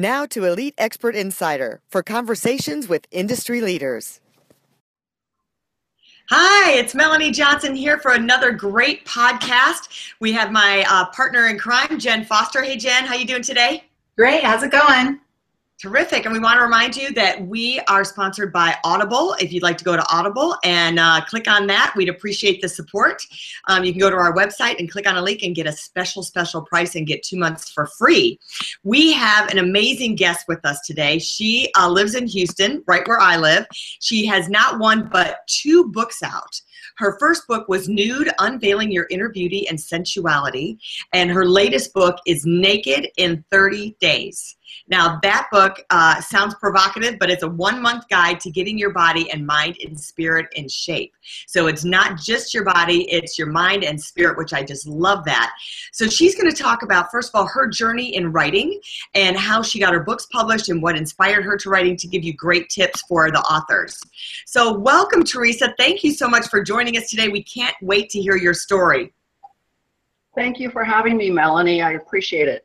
Now to Elite Expert Insider for conversations with industry leaders. Hi, it's Melanie Johnson here for another great podcast. We have my uh, partner in crime, Jen Foster. Hey, Jen, how you doing today? Great. How's it going? Terrific. And we want to remind you that we are sponsored by Audible. If you'd like to go to Audible and uh, click on that, we'd appreciate the support. Um, you can go to our website and click on a link and get a special, special price and get two months for free. We have an amazing guest with us today. She uh, lives in Houston, right where I live. She has not one but two books out. Her first book was Nude Unveiling Your Inner Beauty and Sensuality, and her latest book is Naked in 30 Days. Now, that book uh, sounds provocative, but it's a one month guide to getting your body and mind and spirit in shape. So it's not just your body, it's your mind and spirit, which I just love that. So she's going to talk about, first of all, her journey in writing and how she got her books published and what inspired her to writing to give you great tips for the authors. So, welcome, Teresa. Thank you so much for joining us today. We can't wait to hear your story. Thank you for having me, Melanie. I appreciate it.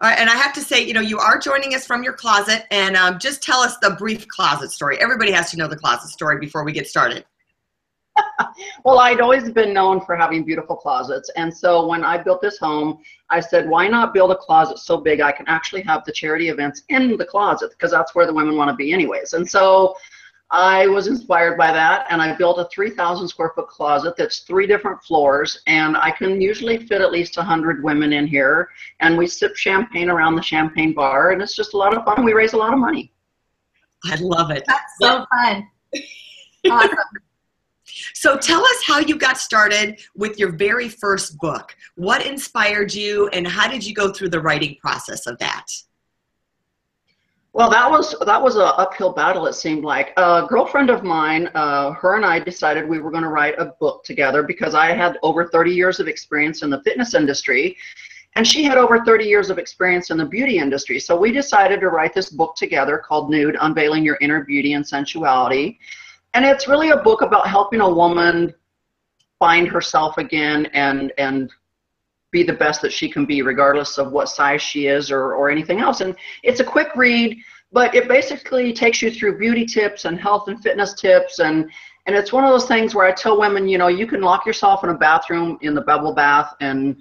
Uh, and I have to say, you know, you are joining us from your closet, and um, just tell us the brief closet story. Everybody has to know the closet story before we get started. well, I'd always been known for having beautiful closets, and so when I built this home, I said, why not build a closet so big I can actually have the charity events in the closet because that's where the women want to be, anyways. And so I was inspired by that and I built a 3,000 square foot closet that's three different floors and I can usually fit at least 100 women in here and we sip champagne around the champagne bar and it's just a lot of fun. We raise a lot of money. I love it. That's so fun. awesome. So tell us how you got started with your very first book. What inspired you and how did you go through the writing process of that? Well, that was that was a uphill battle. It seemed like a girlfriend of mine, uh, her and I decided we were going to write a book together because I had over 30 years of experience in the fitness industry, and she had over 30 years of experience in the beauty industry. So we decided to write this book together called Nude: Unveiling Your Inner Beauty and Sensuality, and it's really a book about helping a woman find herself again and and be the best that she can be, regardless of what size she is or, or anything else. And it's a quick read, but it basically takes you through beauty tips and health and fitness tips. And, and it's one of those things where I tell women, you know, you can lock yourself in a bathroom in the bubble bath and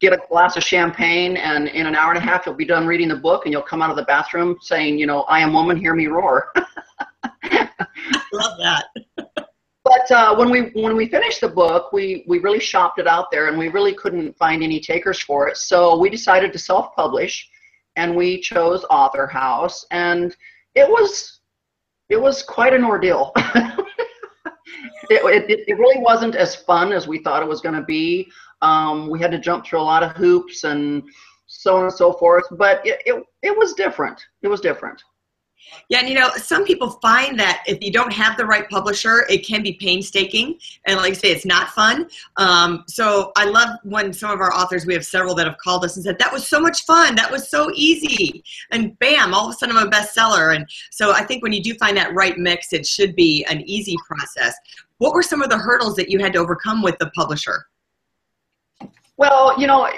get a glass of champagne and in an hour and a half you'll be done reading the book and you'll come out of the bathroom saying you know i am woman hear me roar love that but uh, when we when we finished the book, we we really shopped it out there, and we really couldn't find any takers for it. So we decided to self-publish, and we chose Author House, and it was it was quite an ordeal. it, it, it really wasn't as fun as we thought it was going to be. Um, we had to jump through a lot of hoops and so on and so forth, but it, it, it was different. It was different. Yeah, and you know, some people find that if you don't have the right publisher, it can be painstaking. And like I say, it's not fun. Um, so I love when some of our authors, we have several that have called us and said, that was so much fun. That was so easy. And bam, all of a sudden I'm a bestseller. And so I think when you do find that right mix, it should be an easy process. What were some of the hurdles that you had to overcome with the publisher? Well, you know,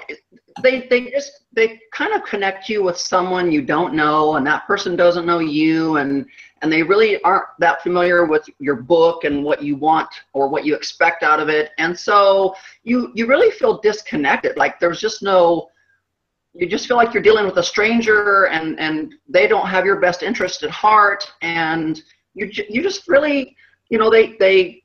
they they just they kind of connect you with someone you don't know and that person doesn't know you and and they really aren't that familiar with your book and what you want or what you expect out of it. And so you you really feel disconnected. Like there's just no you just feel like you're dealing with a stranger and and they don't have your best interest at heart and you you just really you know they they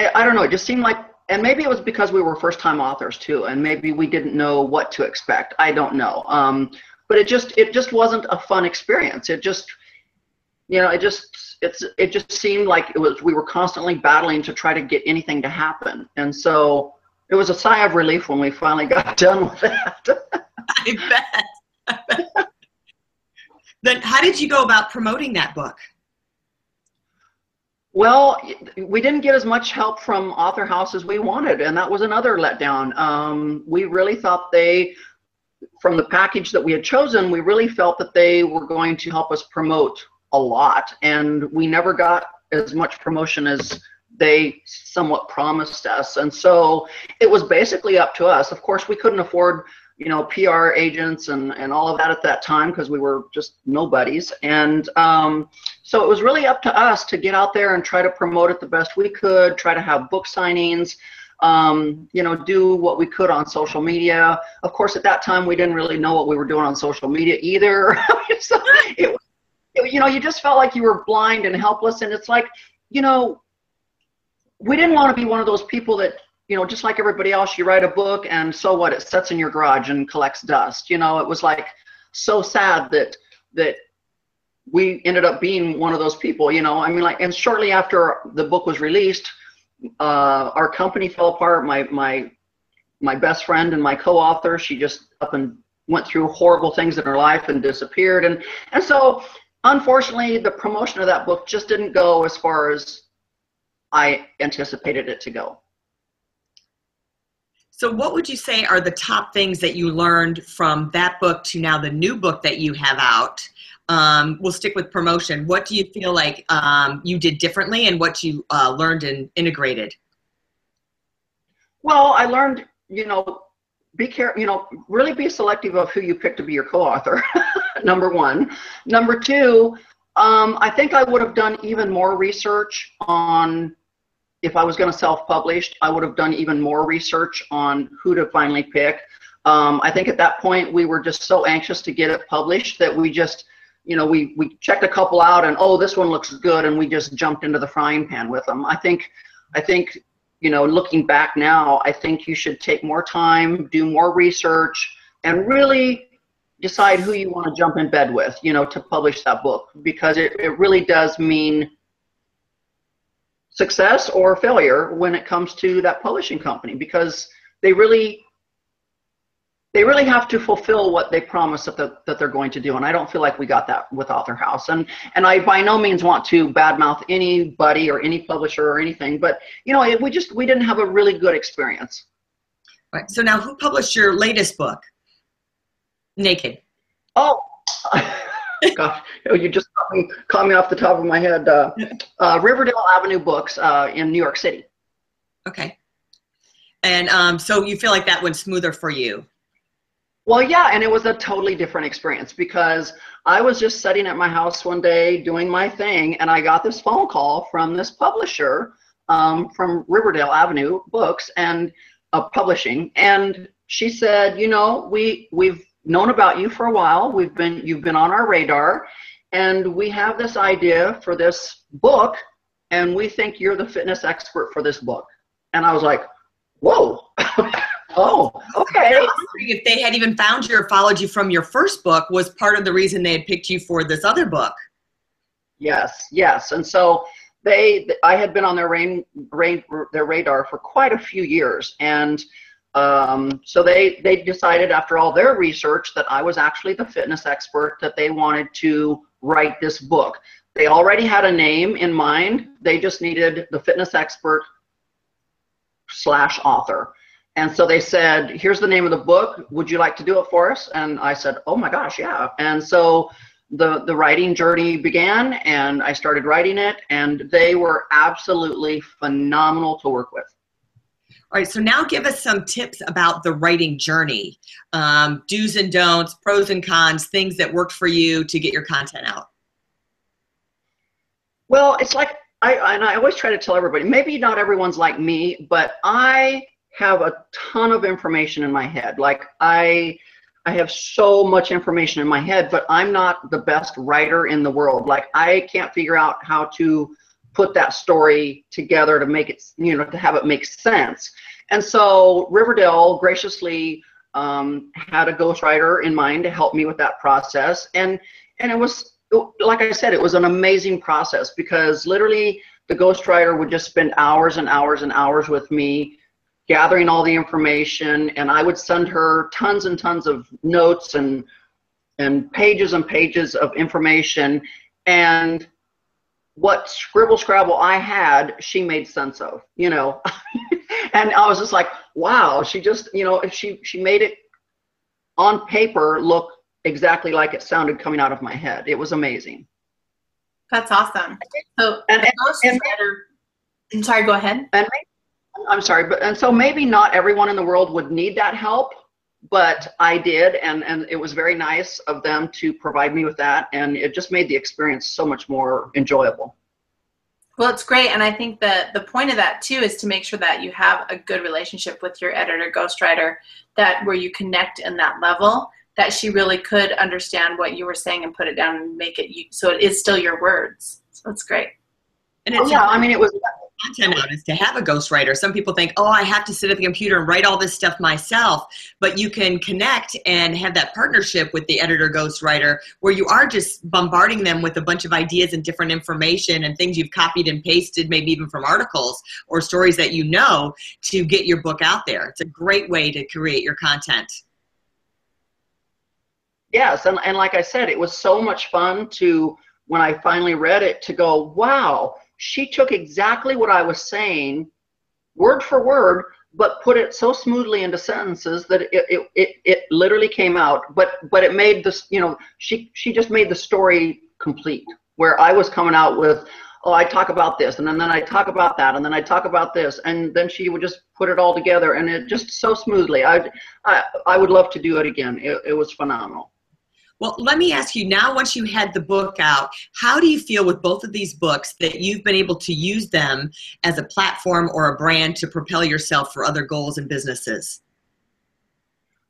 I, don't know it just seemed like and maybe it was because we were first time authors too and maybe we didn't know what to expect. I don't know. Um, but it just it just wasn't a fun experience. It just you know it just it's it just seemed like it was we were constantly battling to try to get anything to happen. And so it was a sigh of relief when we finally got done with that. I bet, I bet. Then, how did you go about promoting that book? Well, we didn't get as much help from Author House as we wanted, and that was another letdown. Um, we really thought they, from the package that we had chosen, we really felt that they were going to help us promote a lot, and we never got as much promotion as they somewhat promised us. And so it was basically up to us. Of course, we couldn't afford you know, PR agents and, and all of that at that time because we were just nobodies. And um, so it was really up to us to get out there and try to promote it the best we could, try to have book signings, um, you know, do what we could on social media. Of course, at that time, we didn't really know what we were doing on social media either. so it, it, you know, you just felt like you were blind and helpless. And it's like, you know, we didn't want to be one of those people that you know, just like everybody else, you write a book and so what? It sits in your garage and collects dust. You know, it was like so sad that that we ended up being one of those people. You know, I mean, like, and shortly after the book was released, uh, our company fell apart. My my my best friend and my co-author, she just up and went through horrible things in her life and disappeared. And and so, unfortunately, the promotion of that book just didn't go as far as I anticipated it to go. So, what would you say are the top things that you learned from that book to now the new book that you have out? Um, we'll stick with promotion. What do you feel like um, you did differently and what you uh, learned and integrated? Well, I learned, you know, be careful, you know, really be selective of who you pick to be your co author, number one. Number two, um, I think I would have done even more research on if I was going to self-publish, I would have done even more research on who to finally pick. Um, I think at that point we were just so anxious to get it published that we just, you know, we we checked a couple out and oh, this one looks good, and we just jumped into the frying pan with them. I think, I think, you know, looking back now, I think you should take more time, do more research, and really decide who you want to jump in bed with, you know, to publish that book because it, it really does mean success or failure when it comes to that publishing company because they really they really have to fulfill what they promise that, the, that they're going to do and i don't feel like we got that with author house. And and i by no means want to badmouth anybody or any publisher or anything but you know it, we just we didn't have a really good experience. Right. So now who published your latest book? Naked. Oh Gosh, you just caught me, caught me off the top of my head. Uh, uh, Riverdale Avenue Books uh, in New York City. Okay. And um, so you feel like that went smoother for you? Well, yeah, and it was a totally different experience because I was just sitting at my house one day doing my thing, and I got this phone call from this publisher um, from Riverdale Avenue Books and uh, Publishing, and she said, you know, we we've known about you for a while. We've been you've been on our radar, and we have this idea for this book, and we think you're the fitness expert for this book. And I was like, whoa. oh, okay. If they had even found you or followed you from your first book, was part of the reason they had picked you for this other book. Yes, yes. And so they, I had been on their rain, rain, their radar for quite a few years, and um, so they they decided after all their research that I was actually the fitness expert that they wanted to write this book. They already had a name in mind. They just needed the fitness expert slash author. And so they said, here's the name of the book. Would you like to do it for us? And I said, oh my gosh, yeah. And so the, the writing journey began and I started writing it and they were absolutely phenomenal to work with. All right, so now give us some tips about the writing journey um, do's and don'ts, pros and cons, things that worked for you to get your content out. Well, it's like I and I always try to tell everybody. Maybe not everyone's like me, but I have a ton of information in my head. Like I, I have so much information in my head, but I'm not the best writer in the world. Like I can't figure out how to put that story together to make it, you know, to have it make sense. And so Riverdale graciously um, had a ghostwriter in mind to help me with that process. And, and it was, like I said, it was an amazing process because literally the ghostwriter would just spend hours and hours and hours with me gathering all the information and I would send her tons and tons of notes and and pages and pages of information and what scribble scrabble I had, she made sense of, you know. and I was just like, wow, she just, you know, she she made it on paper look exactly like it sounded coming out of my head. It was amazing. That's awesome. So, and, and, and I'm sorry, go ahead. And maybe, I'm sorry, but and so maybe not everyone in the world would need that help, but I did, and and it was very nice of them to provide me with that, and it just made the experience so much more enjoyable. Well, it's great, and I think that the point of that too is to make sure that you have a good relationship with your editor, ghostwriter, that where you connect in that level, that she really could understand what you were saying and put it down and make it you, so it is still your words. So it's great. And oh, it's, oh, yeah, I mean, it was content out is to have a ghostwriter. Some people think, oh, I have to sit at the computer and write all this stuff myself. But you can connect and have that partnership with the editor ghostwriter where you are just bombarding them with a bunch of ideas and different information and things you've copied and pasted, maybe even from articles or stories that you know to get your book out there. It's a great way to create your content. Yes, and, and like I said, it was so much fun to when I finally read it to go, wow, she took exactly what I was saying, word for word, but put it so smoothly into sentences that it, it, it, it literally came out. But but it made this, you know, she she just made the story complete. Where I was coming out with, oh, I talk about this, and then, then I talk about that, and then I talk about this, and then she would just put it all together, and it just so smoothly. I I, I would love to do it again. It, it was phenomenal. Well, let me ask you now, once you had the book out, how do you feel with both of these books that you've been able to use them as a platform or a brand to propel yourself for other goals and businesses?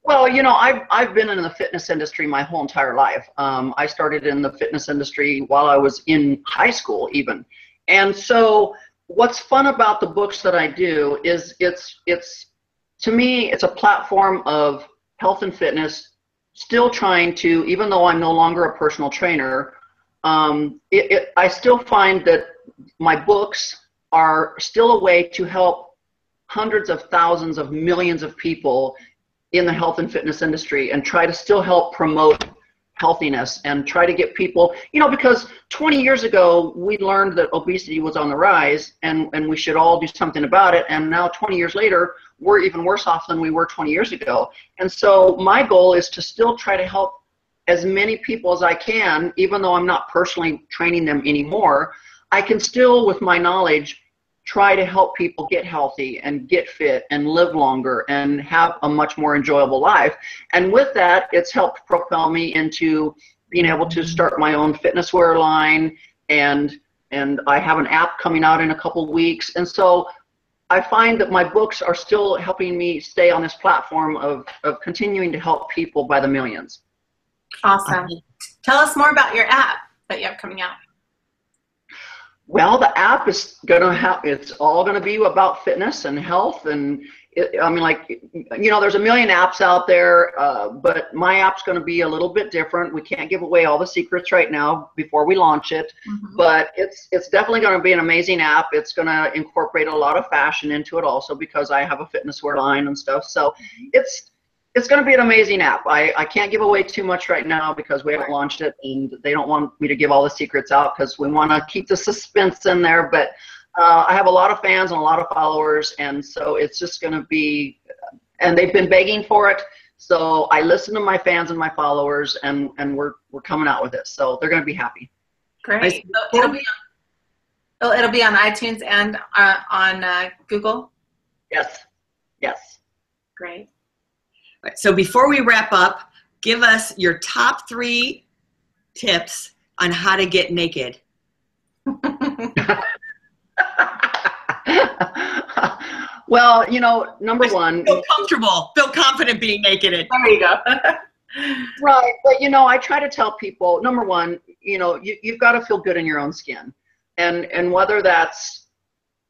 Well, you know, I've, I've been in the fitness industry my whole entire life. Um, I started in the fitness industry while I was in high school, even. And so, what's fun about the books that I do is it's, it's to me, it's a platform of health and fitness still trying to, even though I'm no longer a personal trainer, um, it, it, I still find that my books are still a way to help hundreds of thousands of millions of people in the health and fitness industry and try to still help promote healthiness and try to get people, you know, because 20 years ago we learned that obesity was on the rise and, and we should all do something about it. And now 20 years later, we're even worse off than we were 20 years ago. And so my goal is to still try to help as many people as I can, even though I'm not personally training them anymore. I can still, with my knowledge, try to help people get healthy and get fit and live longer and have a much more enjoyable life. And with that, it's helped propel me into being able to start my own fitness wear line and and I have an app coming out in a couple weeks. And so I find that my books are still helping me stay on this platform of, of continuing to help people by the millions. Awesome. Tell us more about your app that you have coming out. Well, the app is going to have, it's all going to be about fitness and health and it, I mean, like, you know, there's a million apps out there, uh, but my app's going to be a little bit different. We can't give away all the secrets right now before we launch it, mm-hmm. but it's it's definitely going to be an amazing app. It's going to incorporate a lot of fashion into it also because I have a fitness wear line and stuff. So mm-hmm. it's it's going to be an amazing app. I, I can't give away too much right now because we haven't launched it and they don't want me to give all the secrets out because we want to keep the suspense in there. But uh, I have a lot of fans and a lot of followers, and so it's just going to be, and they've been begging for it. So I listen to my fans and my followers, and and we're we're coming out with it. So they're going to be happy. Great. So it'll be on, it'll be on iTunes and uh, on uh, Google. Yes. Yes. Great. Right, so before we wrap up, give us your top three tips on how to get naked. well, you know, number one, feel comfortable, feel confident being naked. There you go. right, but you know, I try to tell people, number one, you know, you, you've got to feel good in your own skin, and and whether that's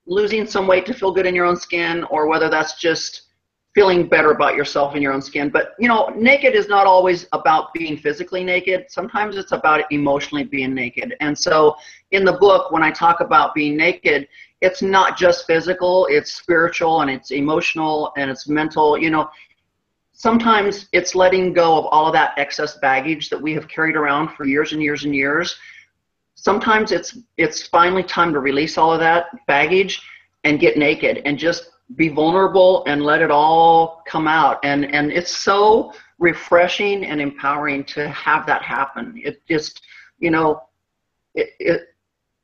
losing some weight to feel good in your own skin, or whether that's just feeling better about yourself in your own skin. But you know, naked is not always about being physically naked. Sometimes it's about emotionally being naked. And so in the book, when I talk about being naked, it's not just physical, it's spiritual and it's emotional and it's mental. You know, sometimes it's letting go of all of that excess baggage that we have carried around for years and years and years. Sometimes it's it's finally time to release all of that baggage and get naked and just be vulnerable and let it all come out. And and it's so refreshing and empowering to have that happen. It just, you know, it, it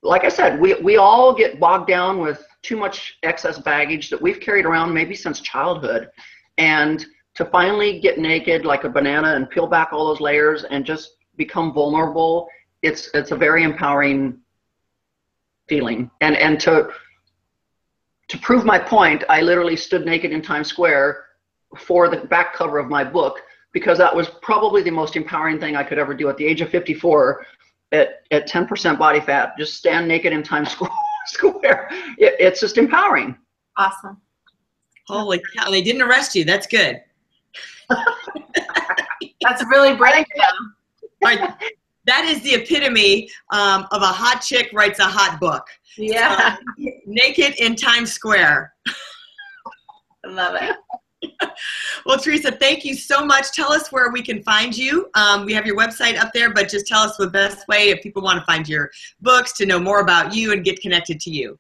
like I said, we, we all get bogged down with too much excess baggage that we've carried around maybe since childhood. And to finally get naked like a banana and peel back all those layers and just become vulnerable, it's it's a very empowering feeling. And and to to prove my point, I literally stood naked in Times Square for the back cover of my book because that was probably the most empowering thing I could ever do at the age of 54 at, at 10% body fat, just stand naked in Times Square. It, it's just empowering. Awesome. Holy cow, they didn't arrest you. That's good. That's really brave. right. That is the epitome um, of a hot chick writes a hot book. Yeah. Uh, naked in Times Square. I love it. well, Teresa, thank you so much. Tell us where we can find you. Um, we have your website up there, but just tell us the best way if people want to find your books, to know more about you, and get connected to you.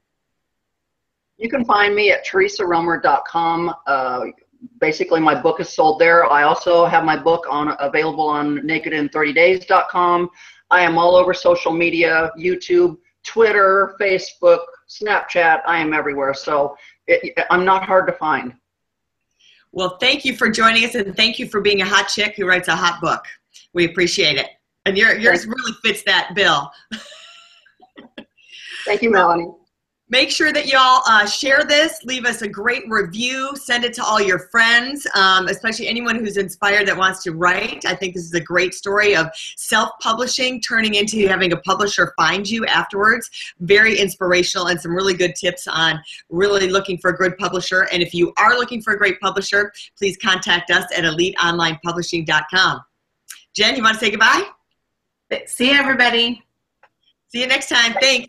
You can find me at teresaroemer.com. Uh, basically, my book is sold there. I also have my book on available on nakedin30days.com. I am all over social media, YouTube, Twitter, Facebook, Snapchat. I am everywhere. So it, I'm not hard to find. Well, thank you for joining us, and thank you for being a hot chick who writes a hot book. We appreciate it, and your, yours really fits that bill. thank you, Melanie. Make sure that y'all uh, share this, leave us a great review, send it to all your friends, um, especially anyone who's inspired that wants to write. I think this is a great story of self publishing turning into having a publisher find you afterwards. Very inspirational and some really good tips on really looking for a good publisher. And if you are looking for a great publisher, please contact us at eliteonlinepublishing.com. Jen, you want to say goodbye? See you, everybody. See you next time. Thanks.